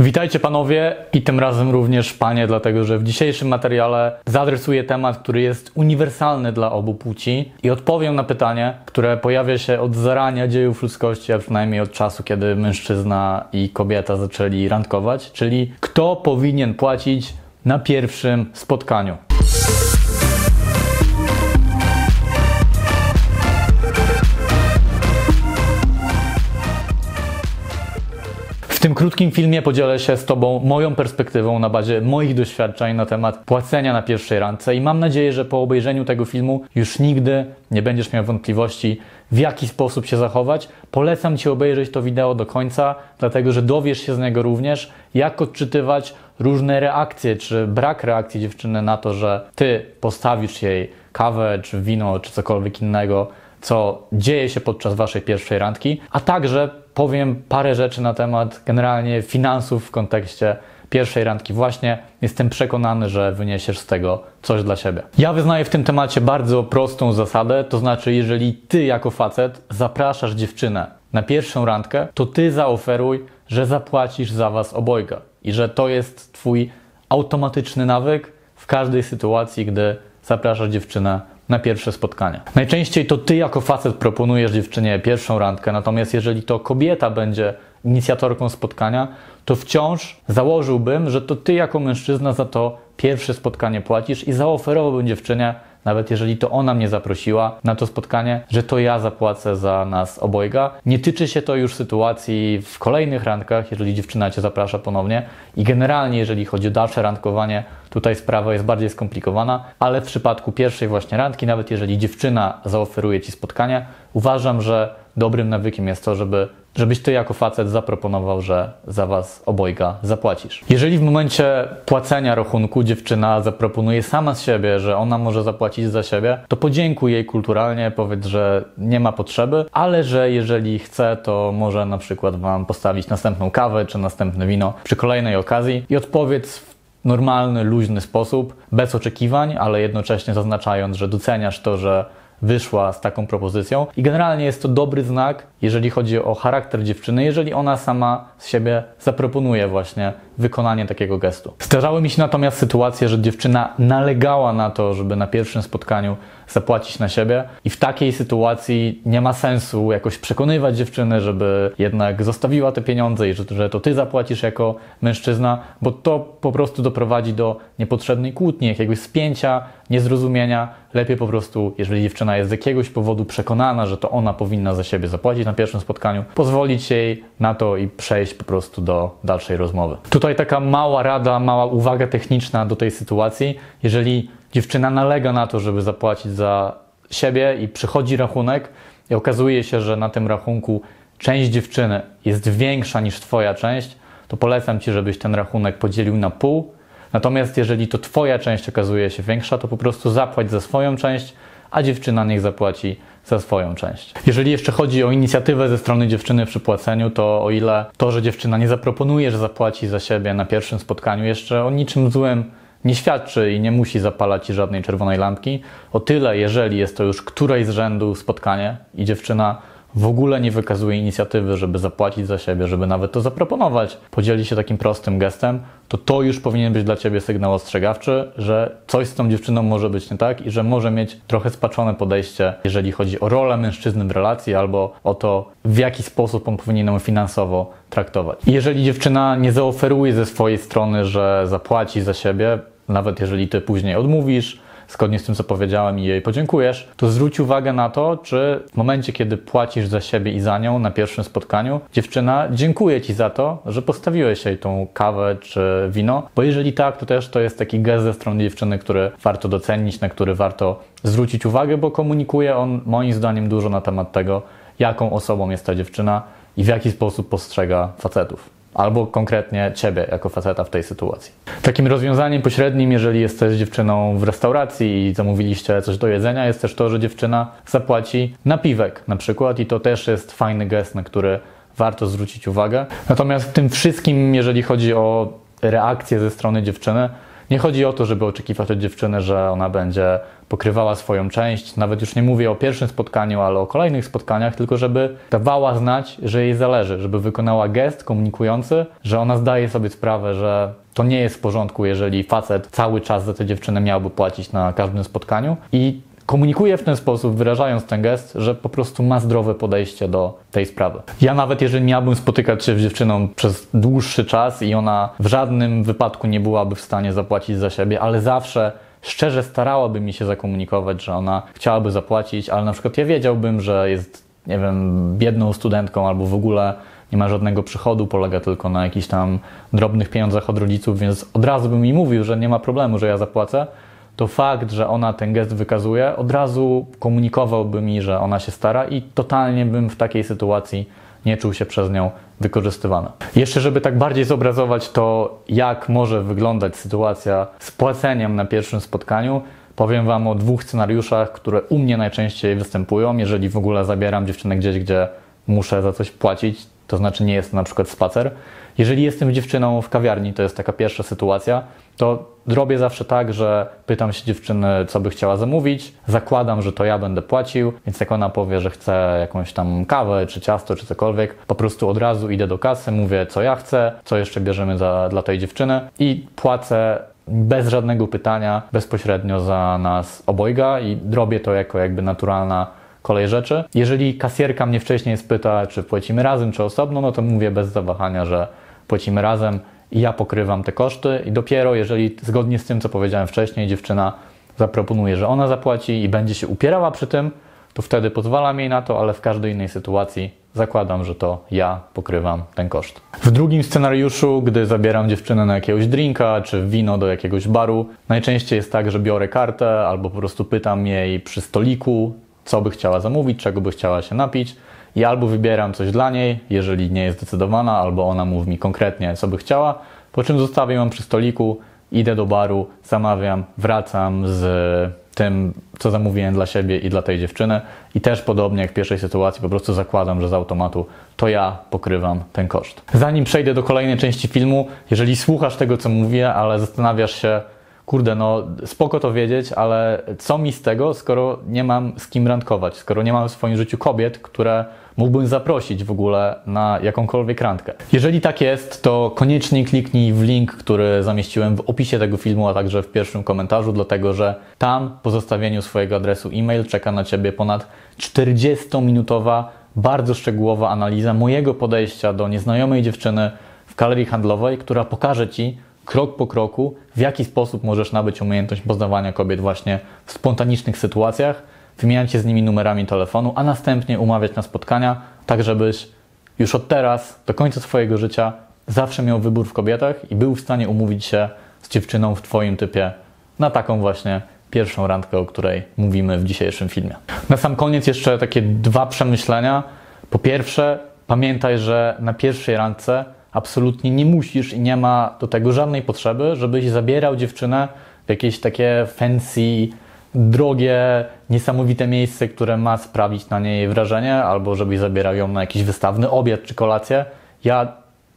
Witajcie panowie i tym razem również panie, dlatego że w dzisiejszym materiale zaadresuję temat, który jest uniwersalny dla obu płci i odpowiem na pytanie, które pojawia się od zarania dziejów ludzkości, a przynajmniej od czasu, kiedy mężczyzna i kobieta zaczęli randkować, czyli kto powinien płacić na pierwszym spotkaniu. Krótkim filmie podzielę się z Tobą moją perspektywą na bazie moich doświadczeń na temat płacenia na pierwszej randce i mam nadzieję, że po obejrzeniu tego filmu już nigdy nie będziesz miał wątpliwości, w jaki sposób się zachować. Polecam Ci obejrzeć to wideo do końca, dlatego że dowiesz się z niego również, jak odczytywać różne reakcje, czy brak reakcji dziewczyny na to, że Ty postawisz jej kawę, czy wino, czy cokolwiek innego, co dzieje się podczas Waszej pierwszej randki, a także powiem parę rzeczy na temat generalnie finansów w kontekście pierwszej randki. Właśnie jestem przekonany, że wyniesiesz z tego coś dla siebie. Ja wyznaję w tym temacie bardzo prostą zasadę, to znaczy, jeżeli ty jako facet zapraszasz dziewczynę na pierwszą randkę, to ty zaoferuj, że zapłacisz za was obojga i że to jest twój automatyczny nawyk w każdej sytuacji, gdy zapraszasz dziewczynę na pierwsze spotkanie. Najczęściej to ty jako facet proponujesz dziewczynie pierwszą randkę, natomiast jeżeli to kobieta będzie inicjatorką spotkania, to wciąż założyłbym, że to ty jako mężczyzna za to pierwsze spotkanie płacisz i zaoferowałbym dziewczynie, nawet jeżeli to ona mnie zaprosiła na to spotkanie, że to ja zapłacę za nas obojga. Nie tyczy się to już sytuacji w kolejnych randkach, jeżeli dziewczyna cię zaprasza ponownie i generalnie jeżeli chodzi o dalsze randkowanie, tutaj sprawa jest bardziej skomplikowana, ale w przypadku pierwszej właśnie randki, nawet jeżeli dziewczyna zaoferuje ci spotkanie, uważam, że dobrym nawykiem jest to, żeby żebyś ty jako facet zaproponował, że za was obojga zapłacisz. Jeżeli w momencie płacenia rachunku dziewczyna zaproponuje sama z siebie, że ona może zapłacić za siebie, to podziękuj jej kulturalnie, powiedz, że nie ma potrzeby, ale że jeżeli chce, to może na przykład wam postawić następną kawę czy następne wino przy kolejnej okazji i odpowiedz w normalny, luźny sposób, bez oczekiwań, ale jednocześnie zaznaczając, że doceniasz to, że wyszła z taką propozycją. I generalnie jest to dobry znak, jeżeli chodzi o charakter dziewczyny, jeżeli ona sama z siebie zaproponuje właśnie wykonanie takiego gestu. Zdarzały mi się natomiast sytuacje, że dziewczyna nalegała na to, żeby na pierwszym spotkaniu zapłacić na siebie i w takiej sytuacji nie ma sensu jakoś przekonywać dziewczyny, żeby jednak zostawiła te pieniądze i że, że to ty zapłacisz jako mężczyzna, bo to po prostu doprowadzi do niepotrzebnej kłótni, jakiegoś spięcia, niezrozumienia. Lepiej po prostu, jeżeli dziewczyna jest z jakiegoś powodu przekonana, że to ona powinna za siebie zapłacić na pierwszym spotkaniu, pozwolić jej na to i przejść po prostu do dalszej rozmowy. Tutaj taka mała rada, mała uwaga techniczna do tej sytuacji. Jeżeli dziewczyna nalega na to, żeby zapłacić za siebie i przychodzi rachunek i okazuje się, że na tym rachunku część dziewczyny jest większa niż Twoja część, to polecam Ci, żebyś ten rachunek podzielił na pół. Natomiast jeżeli to Twoja część okazuje się większa, to po prostu zapłać za swoją część, a dziewczyna niech zapłaci za swoją część. Jeżeli jeszcze chodzi o inicjatywę ze strony dziewczyny przy płaceniu, to o ile to, że dziewczyna nie zaproponuje, że zapłaci za siebie na pierwszym spotkaniu, jeszcze o niczym złym nie świadczy i nie musi zapalać ci żadnej czerwonej lampki, o tyle jeżeli jest to już któreś z rzędu spotkanie i dziewczyna w ogóle nie wykazuje inicjatywy, żeby zapłacić za siebie, żeby nawet to zaproponować, podzieli się takim prostym gestem, to to już powinien być dla Ciebie sygnał ostrzegawczy, że coś z tą dziewczyną może być nie tak i że może mieć trochę spaczone podejście, jeżeli chodzi o rolę mężczyzny w relacji albo o to, w jaki sposób on powinien ją finansowo traktować. Jeżeli dziewczyna nie zaoferuje ze swojej strony, że zapłaci za siebie, nawet jeżeli Ty później odmówisz, zgodnie z tym, co powiedziałem i jej podziękujesz, to zwróć uwagę na to, czy w momencie, kiedy płacisz za siebie i za nią na pierwszym spotkaniu, dziewczyna dziękuję Ci za to, że postawiłeś jej tą kawę czy wino, bo jeżeli tak, to też to jest taki gest ze strony dziewczyny, który warto docenić, na który warto zwrócić uwagę, bo komunikuje on moim zdaniem dużo na temat tego, jaką osobą jest ta dziewczyna i w jaki sposób postrzega facetów albo konkretnie ciebie jako faceta w tej sytuacji. Takim rozwiązaniem pośrednim, jeżeli jesteś dziewczyną w restauracji i zamówiliście coś do jedzenia, jest też to, że dziewczyna zapłaci napiwek na przykład i to też jest fajny gest, na który warto zwrócić uwagę. Natomiast w tym wszystkim, jeżeli chodzi o reakcję ze strony dziewczyny, nie chodzi o to, żeby oczekiwać od dziewczyny, że ona będzie pokrywała swoją część. Nawet już nie mówię o pierwszym spotkaniu, ale o kolejnych spotkaniach, tylko żeby dawała znać, że jej zależy, żeby wykonała gest komunikujący, że ona zdaje sobie sprawę, że to nie jest w porządku, jeżeli facet cały czas za tę dziewczynę miałby płacić na każdym spotkaniu i komunikuje w ten sposób, wyrażając ten gest, że po prostu ma zdrowe podejście do tej sprawy. Ja nawet jeżeli miałbym spotykać się z dziewczyną przez dłuższy czas i ona w żadnym wypadku nie byłaby w stanie zapłacić za siebie, ale zawsze szczerze starałaby mi się zakomunikować, że ona chciałaby zapłacić, ale na przykład ja wiedziałbym, że jest, nie wiem, biedną studentką albo w ogóle nie ma żadnego przychodu, polega tylko na jakichś tam drobnych pieniądzach od rodziców, więc od razu bym mi mówił, że nie ma problemu, że ja zapłacę, to fakt, że ona ten gest wykazuje, od razu komunikowałby mi, że ona się stara i totalnie bym w takiej sytuacji nie czuł się przez nią wykorzystywany. Jeszcze, żeby tak bardziej zobrazować to, jak może wyglądać sytuacja z płaceniem na pierwszym spotkaniu, powiem Wam o dwóch scenariuszach, które u mnie najczęściej występują, jeżeli w ogóle zabieram dziewczynę gdzieś, gdzie muszę za coś płacić, to znaczy nie jest to na przykład spacer. Jeżeli jestem dziewczyną w kawiarni, to jest taka pierwsza sytuacja, to robię zawsze tak, że pytam się dziewczyny, co by chciała zamówić, zakładam, że to ja będę płacił, więc jak ona powie, że chce jakąś tam kawę, czy ciasto, czy cokolwiek, po prostu od razu idę do kasy, mówię, co ja chcę, co jeszcze bierzemy za, dla tej dziewczyny i płacę bez żadnego pytania, bezpośrednio za nas obojga i robię to jako jakby naturalna kolej rzeczy. Jeżeli kasjerka mnie wcześniej spyta, czy płacimy razem, czy osobno, no to mówię bez zawahania, że płacimy razem i ja pokrywam te koszty i dopiero jeżeli zgodnie z tym, co powiedziałem wcześniej, dziewczyna zaproponuje, że ona zapłaci i będzie się upierała przy tym, to wtedy pozwalam jej na to, ale w każdej innej sytuacji zakładam, że to ja pokrywam ten koszt. W drugim scenariuszu, gdy zabieram dziewczynę na jakiegoś drinka czy wino do jakiegoś baru, najczęściej jest tak, że biorę kartę albo po prostu pytam jej przy stoliku, co by chciała zamówić, czego by chciała się napić i albo wybieram coś dla niej, jeżeli nie jest zdecydowana, albo ona mówi mi konkretnie, co by chciała, po czym zostawię ją przy stoliku, idę do baru, zamawiam, wracam z tym, co zamówiłem dla siebie i dla tej dziewczyny. I też podobnie jak w pierwszej sytuacji, po prostu zakładam, że z automatu to ja pokrywam ten koszt. Zanim przejdę do kolejnej części filmu, jeżeli słuchasz tego, co mówię, ale zastanawiasz się, kurde, no spoko to wiedzieć, ale co mi z tego, skoro nie mam z kim randkować, skoro nie mam w swoim życiu kobiet, które mógłbym zaprosić w ogóle na jakąkolwiek randkę. Jeżeli tak jest, to koniecznie kliknij w link, który zamieściłem w opisie tego filmu, a także w pierwszym komentarzu, dlatego że tam po zostawieniu swojego adresu e-mail czeka na Ciebie ponad 40-minutowa, bardzo szczegółowa analiza mojego podejścia do nieznajomej dziewczyny w galerii handlowej, która pokaże Ci, krok po kroku, w jaki sposób możesz nabyć umiejętność poznawania kobiet właśnie w spontanicznych sytuacjach, wymieniać się z nimi numerami telefonu, a następnie umawiać na spotkania, tak żebyś już od teraz do końca swojego życia zawsze miał wybór w kobietach i był w stanie umówić się z dziewczyną w Twoim typie na taką właśnie pierwszą randkę, o której mówimy w dzisiejszym filmie. Na sam koniec jeszcze takie dwa przemyślenia. Po pierwsze, pamiętaj, że na pierwszej randce absolutnie nie musisz i nie ma do tego żadnej potrzeby, żebyś zabierał dziewczynę w jakieś takie fancy, drogie, niesamowite miejsce, które ma sprawić na niej wrażenie, albo żebyś zabierał ją na jakiś wystawny obiad czy kolację. Ja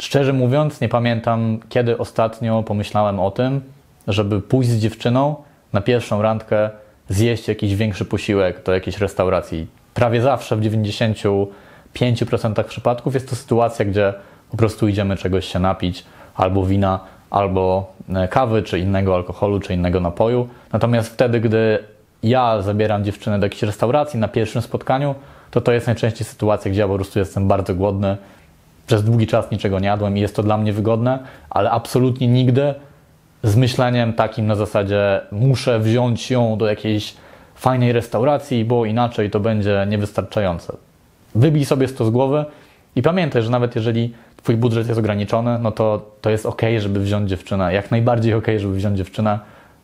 szczerze mówiąc nie pamiętam, kiedy ostatnio pomyślałem o tym, żeby pójść z dziewczyną na pierwszą randkę, zjeść jakiś większy posiłek do jakiejś restauracji. Prawie zawsze w 95% przypadków jest to sytuacja, gdzie po prostu idziemy czegoś się napić, albo wina, albo e, kawy, czy innego alkoholu, czy innego napoju. Natomiast wtedy, gdy ja zabieram dziewczynę do jakiejś restauracji na pierwszym spotkaniu, to to jest najczęściej sytuacja, gdzie ja po prostu jestem bardzo głodny, przez długi czas niczego nie jadłem i jest to dla mnie wygodne, ale absolutnie nigdy z myśleniem takim na zasadzie muszę wziąć ją do jakiejś fajnej restauracji, bo inaczej to będzie niewystarczające. Wybij sobie to z głowy i pamiętaj, że nawet jeżeli Twój budżet jest ograniczony, no to, to jest ok, żeby wziąć dziewczynę, jak najbardziej ok, żeby wziąć dziewczynę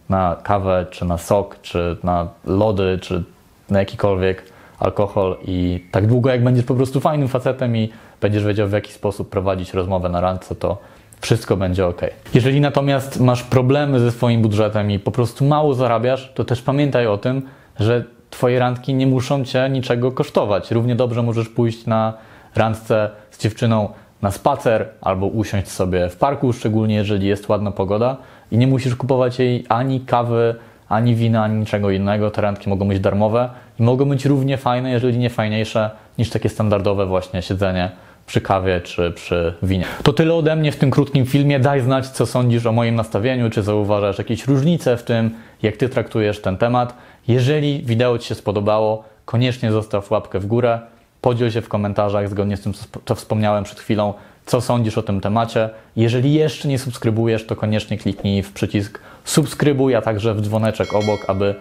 na kawę, czy na sok, czy na lody, czy na jakikolwiek alkohol i tak długo jak będziesz po prostu fajnym facetem i będziesz wiedział w jaki sposób prowadzić rozmowę na randce, to wszystko będzie ok. Jeżeli natomiast masz problemy ze swoim budżetem i po prostu mało zarabiasz, to też pamiętaj o tym, że Twoje randki nie muszą Cię niczego kosztować. Równie dobrze możesz pójść na randce z dziewczyną na spacer albo usiąść sobie w parku, szczególnie jeżeli jest ładna pogoda i nie musisz kupować jej ani kawy, ani wina, ani niczego innego. Te randki mogą być darmowe i mogą być równie fajne, jeżeli nie fajniejsze niż takie standardowe właśnie siedzenie przy kawie czy przy winie. To tyle ode mnie w tym krótkim filmie. Daj znać, co sądzisz o moim nastawieniu, czy zauważasz jakieś różnice w tym, jak Ty traktujesz ten temat. Jeżeli wideo Ci się spodobało, koniecznie zostaw łapkę w górę, podziel się w komentarzach zgodnie z tym, co wspomniałem przed chwilą, co sądzisz o tym temacie. Jeżeli jeszcze nie subskrybujesz, to koniecznie kliknij w przycisk subskrybuj, a także w dzwoneczek obok, aby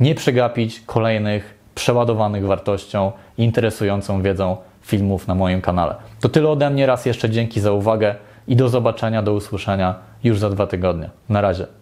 nie przegapić kolejnych przeładowanych wartością interesującą wiedzą filmów na moim kanale. To tyle ode mnie. Raz jeszcze dzięki za uwagę i do zobaczenia, do usłyszenia już za dwa tygodnie. Na razie.